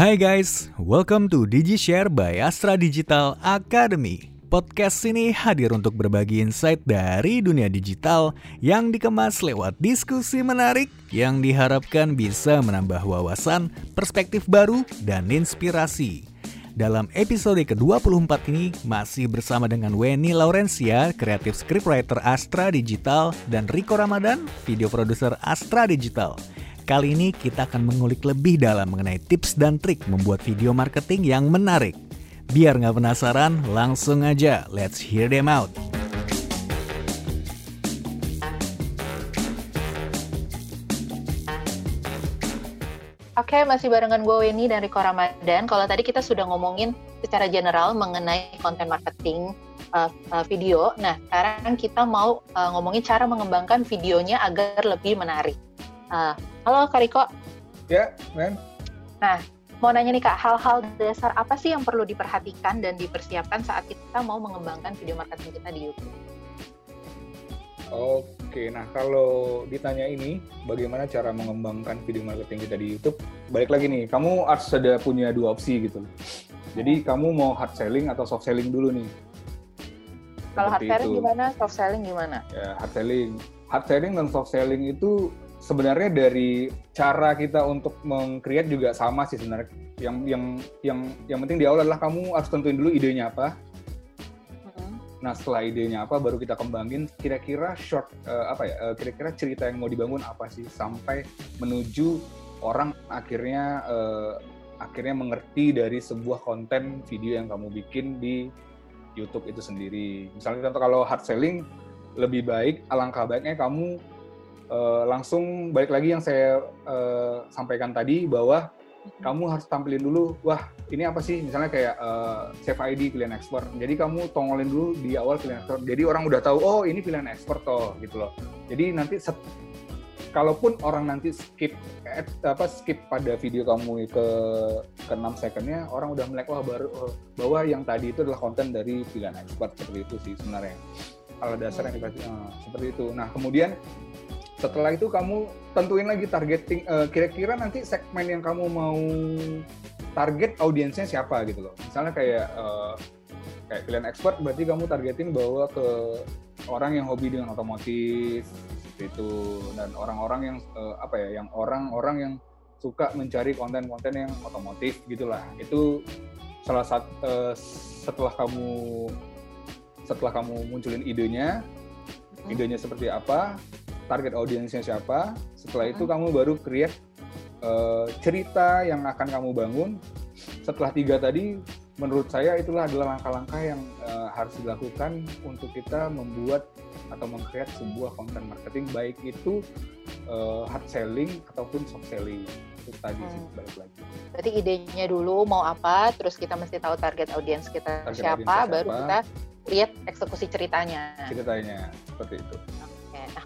Hai guys, welcome to DigiShare by Astra Digital Academy. Podcast ini hadir untuk berbagi insight dari dunia digital yang dikemas lewat diskusi menarik yang diharapkan bisa menambah wawasan, perspektif baru, dan inspirasi. Dalam episode ke-24 ini masih bersama dengan Weni Laurencia, kreatif scriptwriter Astra Digital, dan Rico Ramadan, video produser Astra Digital. Kali ini kita akan mengulik lebih dalam mengenai tips dan trik membuat video marketing yang menarik. Biar nggak penasaran, langsung aja let's hear them out. Oke, masih barengan gue Weni dan Riko Ramadan. Kalau tadi kita sudah ngomongin secara general mengenai konten marketing uh, uh, video. Nah, sekarang kita mau uh, ngomongin cara mengembangkan videonya agar lebih menarik. Uh, halo Kak Riko. Ya, men. Nah, mau nanya nih Kak, hal-hal dasar apa sih yang perlu diperhatikan dan dipersiapkan saat kita mau mengembangkan video marketing kita di YouTube? Oke, nah kalau ditanya ini, bagaimana cara mengembangkan video marketing kita di YouTube? Balik lagi nih, kamu harus ada punya dua opsi gitu. Jadi kamu mau hard selling atau soft selling dulu nih? Kalau hard selling itu. gimana? Soft selling gimana? Ya, hard selling. Hard selling dan soft selling itu sebenarnya dari cara kita untuk meng-create juga sama sih sebenarnya. Yang yang yang yang penting di awal adalah kamu harus tentuin dulu idenya apa, Nah setelah idenya apa baru kita kembangin kira-kira short uh, apa ya uh, kira-kira cerita yang mau dibangun apa sih sampai menuju orang akhirnya uh, akhirnya mengerti dari sebuah konten video yang kamu bikin di YouTube itu sendiri. Misalnya contoh kalau hard selling lebih baik alangkah baiknya kamu uh, langsung balik lagi yang saya uh, sampaikan tadi bahwa kamu harus tampilin dulu, wah ini apa sih? Misalnya kayak uh, save ID pilihan ekspor. Jadi kamu tongolin dulu di awal pilihan ekspor. Jadi orang udah tahu, oh ini pilihan ekspor toh, gitu loh. Jadi nanti set, kalaupun orang nanti skip apa skip pada video kamu ke ke 6 secondnya, orang udah melek wah baru uh, bahwa yang tadi itu adalah konten dari pilihan ekspor seperti itu sih sebenarnya. Kalau dasarnya kita uh, seperti itu. Nah kemudian setelah itu kamu tentuin lagi targeting uh, kira-kira nanti segmen yang kamu mau target audiensnya siapa gitu loh. Misalnya kayak uh, kayak pilihan expert berarti kamu targetin bahwa ke orang yang hobi dengan otomotif itu. Dan orang-orang yang uh, apa ya yang orang-orang yang suka mencari konten-konten yang otomotif gitulah. Itu salah satu uh, setelah kamu setelah kamu munculin idenya hmm. idenya seperti apa target audiensnya siapa. Setelah itu kamu baru create uh, cerita yang akan kamu bangun. Setelah tiga tadi, menurut saya itulah adalah langkah-langkah yang uh, harus dilakukan untuk kita membuat atau mengcreate sebuah konten marketing baik itu uh, hard selling ataupun soft selling itu tadi hmm. sih balik lagi. Berarti idenya dulu mau apa, terus kita mesti tahu target audiens kita target siapa, siapa, baru kita lihat eksekusi ceritanya. Ceritanya seperti itu.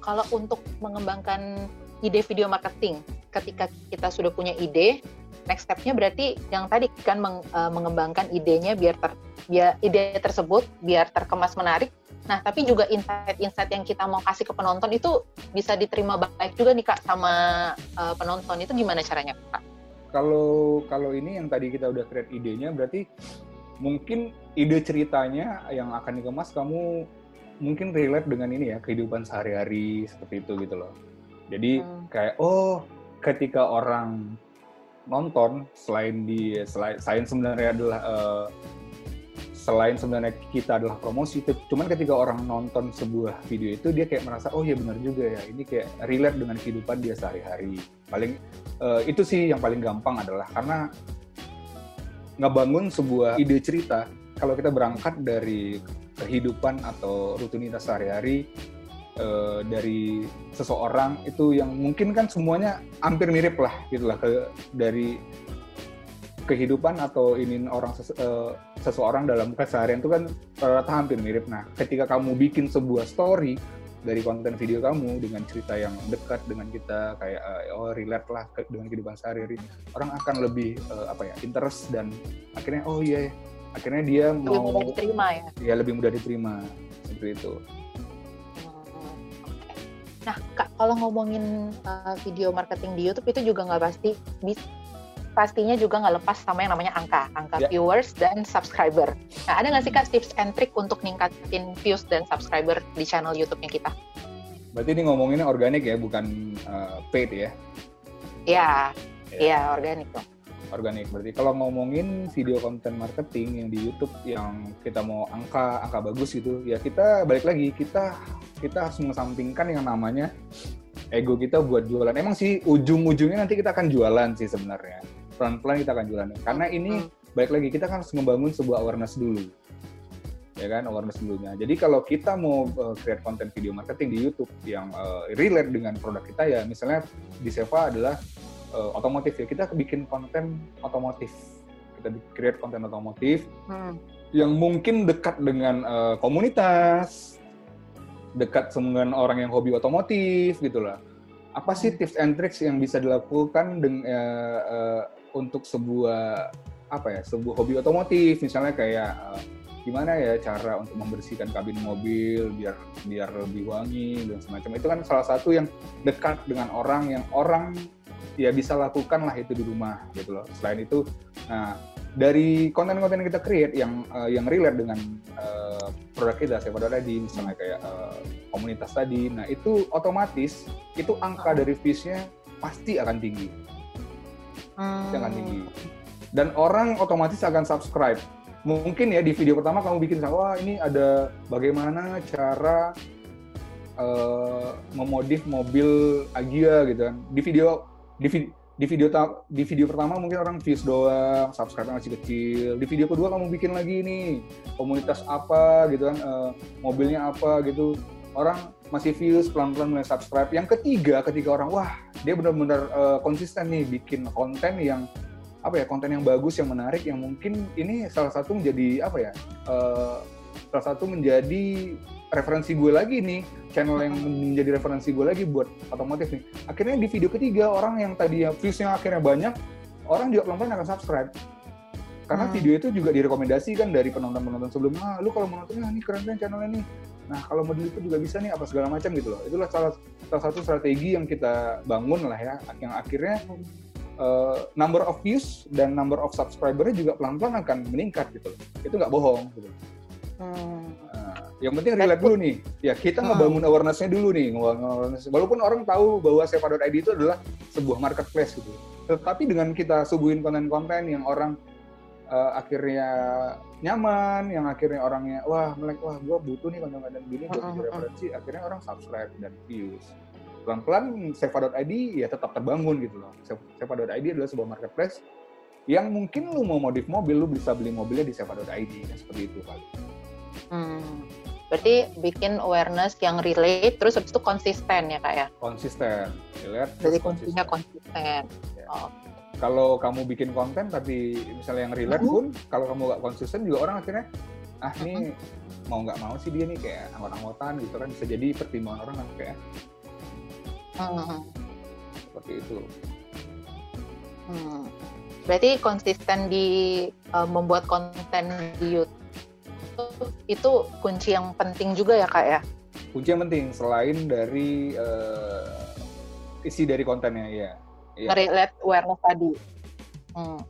Kalau untuk mengembangkan ide video marketing, ketika kita sudah punya ide, next step-nya berarti yang tadi kan uh, mengembangkan idenya biar ter, biar ide tersebut biar terkemas menarik. Nah, tapi juga insight-insight yang kita mau kasih ke penonton itu bisa diterima baik juga nih Kak sama uh, penonton. Itu gimana caranya, Kak? Kalau kalau ini yang tadi kita udah create idenya berarti mungkin ide ceritanya yang akan dikemas kamu mungkin relate dengan ini ya kehidupan sehari-hari seperti itu gitu loh. Jadi hmm. kayak oh ketika orang nonton selain di selain, selain sebenarnya adalah uh, selain sebenarnya kita adalah promosi itu cuman ketika orang nonton sebuah video itu dia kayak merasa oh ya benar juga ya ini kayak relate dengan kehidupan dia sehari-hari paling uh, itu sih yang paling gampang adalah karena ngebangun sebuah ide cerita kalau kita berangkat dari kehidupan atau rutinitas sehari-hari uh, dari seseorang itu yang mungkin kan semuanya hampir mirip lah gitulah ke dari kehidupan atau ini orang ses, uh, seseorang dalam keseharian itu kan rata hampir mirip. Nah, ketika kamu bikin sebuah story dari konten video kamu dengan cerita yang dekat dengan kita kayak uh, oh relate lah dengan kehidupan sehari-hari, orang akan lebih uh, apa ya interest dan akhirnya oh iya yeah, akhirnya dia lebih mau mudah diterima ya ya lebih mudah diterima seperti itu hmm, Nah, Kak, kalau ngomongin uh, video marketing di YouTube itu juga nggak pasti pastinya juga nggak lepas sama yang namanya angka, angka Ya. viewers dan subscriber. Nah, ada nggak sih kak tips and trick untuk ningkatin views dan subscriber di channel YouTube-nya kita? Berarti ini ngomonginnya organik ya, bukan uh, paid ya. Ya, Ya. iya organik dong. Organik. Berarti kalau ngomongin video konten marketing yang di YouTube yang kita mau angka angka bagus gitu, ya kita balik lagi kita kita harus mengesampingkan yang namanya ego kita buat jualan. Emang sih ujung-ujungnya nanti kita akan jualan sih sebenarnya. Pelan-pelan kita akan jualan. Karena ini Hmm. balik lagi kita kan harus membangun sebuah awareness dulu ya kan awareness dulunya jadi kalau kita mau uh, create konten video marketing di YouTube yang uh, relate dengan produk kita ya misalnya di Seva adalah uh, otomotif ya kita bikin konten otomotif. Kita create konten otomotif Hmm. yang mungkin dekat dengan uh, komunitas dekat dengan orang yang hobi otomotif gitu lah. Apa sih tips and tricks yang bisa dilakukan dengan uh, uh, untuk sebuah apa ya sebuah hobi otomotif? Misalnya kayak uh, gimana ya cara untuk membersihkan kabin mobil biar biar lebih wangi dan semacam. Itu kan salah satu yang dekat dengan orang yang orang ya bisa lakukan lah itu di rumah gitu loh. Selain itu nah dari konten-konten yang kita create yang uh, yang relate dengan uh, produk kita saya pada tadi misalnya kayak uh, komunitas tadi nah itu otomatis itu angka dari viewsnya pasti akan tinggi. Pasti akan tinggi. Dan orang otomatis akan subscribe. Mungkin ya di video pertama kamu bikin wah ini ada bagaimana cara uh, memodif mobil Agia gitu kan. Di video di, di video di video pertama mungkin orang views doang subscribe masih kecil. Di video kedua kamu bikin lagi nih komunitas apa? gitu kan uh, mobilnya apa gitu. Orang masih views pelan-pelan mulai subscribe. Yang ketiga ketika orang wah dia benar-benar uh, konsisten nih bikin konten yang apa ya konten yang bagus yang menarik yang mungkin ini salah satu menjadi apa ya eh, salah satu menjadi referensi gue lagi nih channel yang menjadi referensi gue lagi buat otomotif nih akhirnya di video ketiga orang yang tadi viewsnya akhirnya banyak orang juga pelan-pelan akan subscribe karena Hmm. video itu juga direkomendasikan dari penonton-penonton sebelumnya ah, lu kalau mau nontonnya ini keren kan channelnya nih nah kalau model itu juga bisa nih apa segala macam gitu loh itulah salah salah satu strategi yang kita bangun lah ya yang akhirnya uh, number of views dan number of subscribernya juga pelan-pelan akan meningkat gitu loh. Itu nggak bohong gitu. Hmm. Yang penting relate dulu nih. Ya kita ngebangun awareness-nya dulu nih. awareness. Walaupun orang tahu bahwa Seva.id itu adalah sebuah marketplace gitu. Tetapi dengan kita suguhin konten-konten yang orang uh, akhirnya nyaman, yang akhirnya orangnya wah melek wah gue butuh nih konten-konten gini buat jadi referensi, akhirnya orang subscribe dan views. Pelan-pelan Seva.id ya tetap terbangun gitu loh. Seva.id adalah sebuah marketplace yang mungkin lu mau modif mobil, lu bisa beli mobilnya di Seva.id ya, seperti itu kali. Hmm. Berarti bikin awareness yang relate, terus habis itu konsisten ya kak ya? Konsisten, dilihat. Jadi kuncinya konsisten. Ya. Oh, Kalau kamu bikin konten tapi misalnya yang relate Mhm. pun, kalau kamu nggak konsisten juga orang akhirnya ah ini mau nggak mau sih dia nih kayak anggot-anggotan gitu kan bisa jadi pertimbangan orang kan kayak hmm. seperti itu. Hmm. Berarti konsisten di uh, membuat konten di YouTube itu kunci yang penting juga ya kak ya? Kunci yang penting selain dari eh, isi dari kontennya ya. Iya. Nge-relate awareness tadi. Hmm.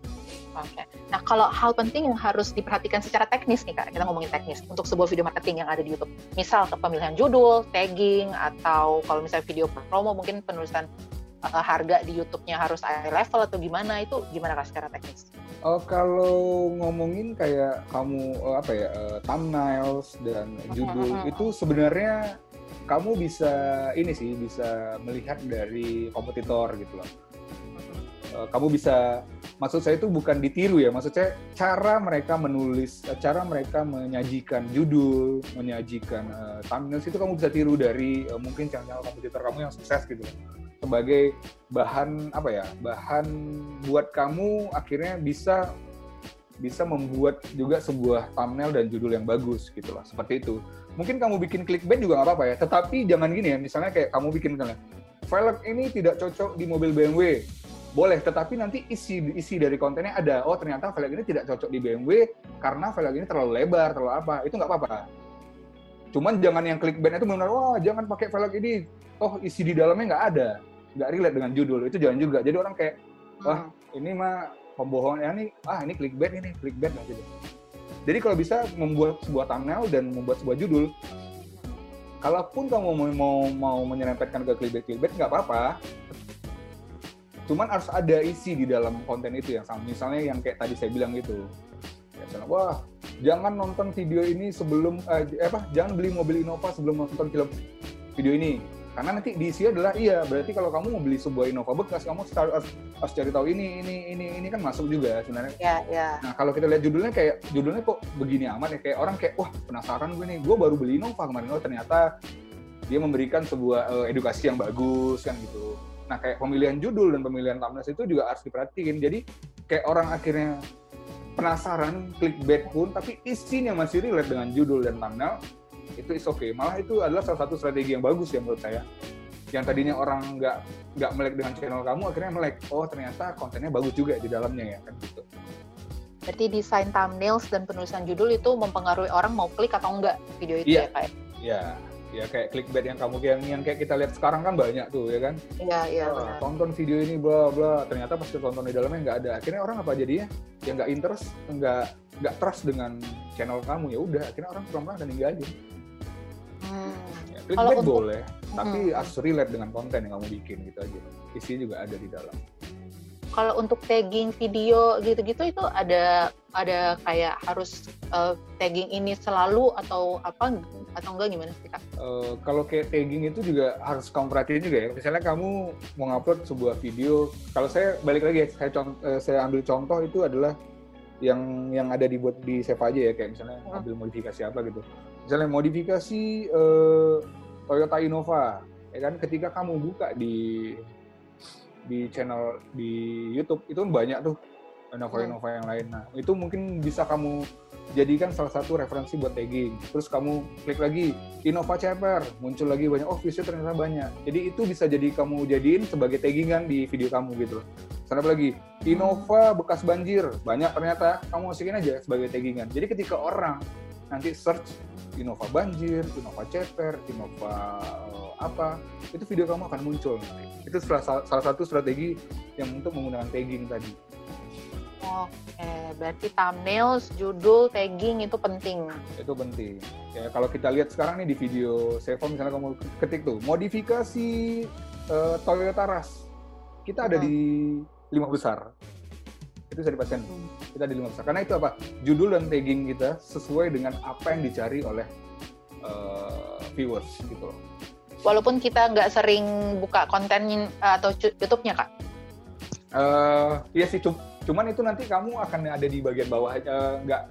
Oke. Nah kalau hal penting yang harus diperhatikan secara teknis nih kak, kita ngomongin teknis untuk sebuah video marketing yang ada di YouTube. Misal ke pemilihan judul, tagging, atau kalau misalnya video promo mungkin penulisan uh, harga di YouTube-nya harus eye level atau gimana itu gimana kak secara teknis? Oh, kalau ngomongin kayak kamu eh, apa ya eh, thumbnails dan judul Mhm. itu sebenarnya kamu bisa ini sih bisa melihat dari kompetitor gitu loh. Kamu bisa maksud saya itu bukan ditiru ya, maksud saya cara mereka menulis, cara mereka menyajikan judul, menyajikan eh, thumbnails itu kamu bisa tiru dari eh, mungkin channel kompetitor kamu yang sukses gitu loh. Sebagai bahan apa ya bahan buat kamu akhirnya bisa bisa membuat juga sebuah thumbnail dan judul yang bagus gitu lah seperti itu. Mungkin kamu bikin clickbait juga nggak apa-apa ya tetapi jangan gini ya misalnya kayak kamu bikin misalnya velg ini tidak cocok di mobil BMW boleh tetapi nanti isi isi dari kontennya ada oh ternyata velg ini tidak cocok di BMW karena velg ini terlalu lebar terlalu apa. Itu nggak apa-apa. Cuman jangan yang clickbait itu benar wah jangan pakai velg ini. Oh isi di dalamnya nggak ada nggak relate dengan judul itu jangan juga jadi orang kayak wah ini mah pembohongan ya ini ah ini clickbait ini clickbait nah, gitu. Jadi kalau bisa membuat sebuah thumbnail dan membuat sebuah judul, kalaupun kamu mau mau, mau menyerempetkan ke clickbait clickbait nggak apa-apa. Cuman harus ada isi di dalam konten itu yang sama. Misalnya yang kayak tadi saya bilang gitu. Ya, misalnya, wah jangan nonton video ini sebelum eh, apa jangan beli mobil Innova sebelum nonton film video ini karena nanti diisi adalah iya berarti kalau kamu mau beli sebuah Innova bekas kamu harus harus cari tahu ini ini ini ini kan masuk juga sebenarnya. Ya ya nah kalau kita lihat judulnya kayak judulnya kok begini amat ya kayak orang kayak wah penasaran gue nih gue baru beli Innova kemarin oh ternyata dia memberikan sebuah uh, edukasi yang bagus kan gitu. Nah kayak pemilihan judul dan pemilihan thumbnail itu juga harus diperhatiin. Jadi kayak orang akhirnya penasaran clickbait pun tapi isinya masih relate dengan judul dan thumbnail itu is okay. Malah itu adalah salah satu strategi yang bagus ya menurut saya. Yang tadinya orang nggak nggak melek dengan channel kamu akhirnya melek. Oh ternyata kontennya bagus juga di dalamnya ya kan gitu. Berarti desain thumbnails dan penulisan judul itu mempengaruhi orang mau klik atau enggak video itu Iya. ya kayak ya? Ya kayak clickbait yang kamu yang, yang kayak kita lihat sekarang kan banyak tuh ya kan? Iya iya Wah, benar. tonton video ini bla bla. Ternyata pas tonton di dalamnya nggak ada. Akhirnya orang apa jadinya? Yang nggak interest nggak nggak trust dengan channel kamu. Ya udah akhirnya orang pelan pelan dan ninggalin. Hmm. Kalau clickbait untuk- boleh tapi Hmm. harus relate dengan konten yang kamu bikin gitu aja isinya juga ada di dalam kalau untuk tagging video gitu-gitu itu ada ada kayak harus uh, tagging ini selalu atau apa atau enggak gimana sih kak? Eh, kalau kayak tagging itu juga harus kamu perhatiin juga ya. Misalnya kamu mau ngupload sebuah video, kalau saya balik lagi ya, saya, eh, saya ambil contoh itu adalah yang yang ada dibuat di save aja ya, kayak misalnya Hmm. ambil modifikasi apa gitu. Misalnya modifikasi eh, Toyota Innova, ya kan? Ketika kamu buka di di channel di YouTube itu banyak tuh Innova Hmm. Innova yang lain. Nah itu mungkin bisa kamu jadikan salah satu referensi buat tagging. Terus kamu klik lagi Innova Ceper, muncul lagi banyak, oh viewsnya ternyata banyak. Jadi itu bisa jadi kamu jadiin sebagai taggingan di video kamu gitu loh. Apa lagi, Innova bekas banjir, banyak ternyata, kamu masukin aja sebagai taggingan. Jadi ketika orang nanti search Innova banjir, Innova Ceper, Innova eh, apa, itu video kamu akan muncul nanti. Itu salah, salah satu strategi yang untuk menggunakan tagging tadi. Oke, berarti thumbnails, judul, tagging itu penting. itu penting. Ya kalau kita lihat sekarang nih di video Sevo misalnya kamu ketik tuh modifikasi eh, Toyota Rush, kita ada Hmm. di lima besar. Itu bisa dipastikan. Kita di lima besar. Karena itu apa? Judul dan tagging kita sesuai dengan apa yang dicari oleh eh, viewers gitu loh. Walaupun kita nggak sering buka konten atau cu- YouTube-nya kak. Eh, iya sih, cum- cuman itu nanti kamu akan ada di bagian bawah aja, nggak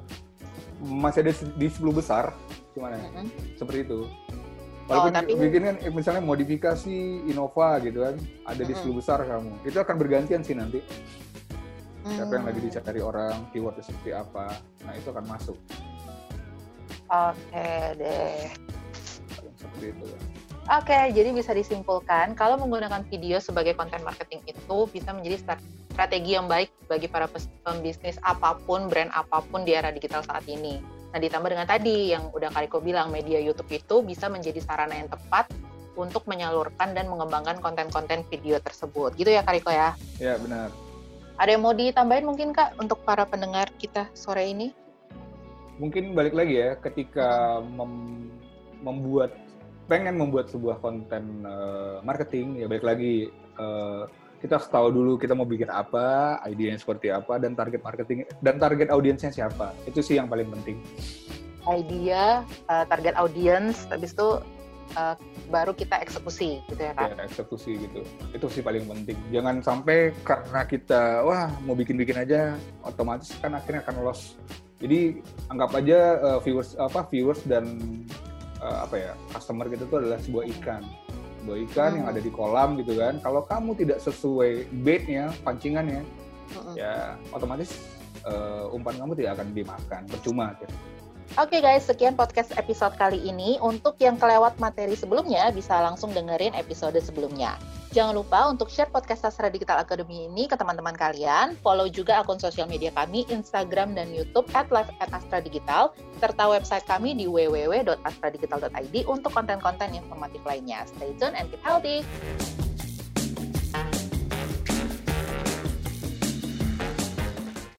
masih ada di 10 besar, cuman ya. Mm-mm. seperti itu. Oh, Walaupun tapi- bikin kan eh, misalnya modifikasi Innova gitu kan, ada di Mm-mm. 10 besar kamu. Itu akan bergantian sih nanti. Siapa yang lagi Hmm. dicari orang, keywordnya seperti apa. Nah, itu akan masuk. Oke deh. Seperti itu. Oke, jadi bisa disimpulkan kalau menggunakan video sebagai konten marketing itu bisa menjadi stra- strategi yang baik bagi para pembisnis apa pun, brand apa pun di era digital saat ini. Nah, ditambah dengan tadi yang udah Kariko bilang, media YouTube itu bisa menjadi sarana yang tepat untuk menyalurkan dan mengembangkan konten-konten video tersebut. Gitu ya Kariko ya? Ya, benar. Ada yang mau ditambahin mungkin Kak untuk para pendengar kita sore ini? Mungkin balik lagi ya, ketika mem- membuat pengen membuat sebuah konten eh, marketing, ya balik lagi eh, kita harus tahu dulu kita mau bikin apa, idenya seperti apa, dan target marketing dan target audiensnya siapa. Itu sih yang paling penting. Idea, uh, target audience, habis itu uh, baru kita eksekusi gitu ya Kak? ya eksekusi gitu itu sih paling penting jangan sampai karena kita wah mau bikin-bikin aja otomatis kan akhirnya akan loss jadi anggap aja uh, viewers apa viewers dan uh, apa ya customer gitu tuh adalah sebuah ikan sebuah ikan yang Hmm. ada di kolam gitu kan kalau kamu tidak sesuai baitnya pancingannya Mm-mm. ya otomatis uh, umpan kamu tidak akan dimakan percuma gitu. Oke guys, sekian podcast episode kali ini. Untuk yang kelewat materi sebelumnya, bisa langsung dengerin episode sebelumnya. Jangan lupa untuk share podcast Sastra Digital Academy ini ke teman-teman kalian. Follow juga akun sosial media kami, Instagram dan YouTube at Digital, serta website kami di www.astradigital.id untuk konten-konten informatif lainnya. Stay tune and keep healthy!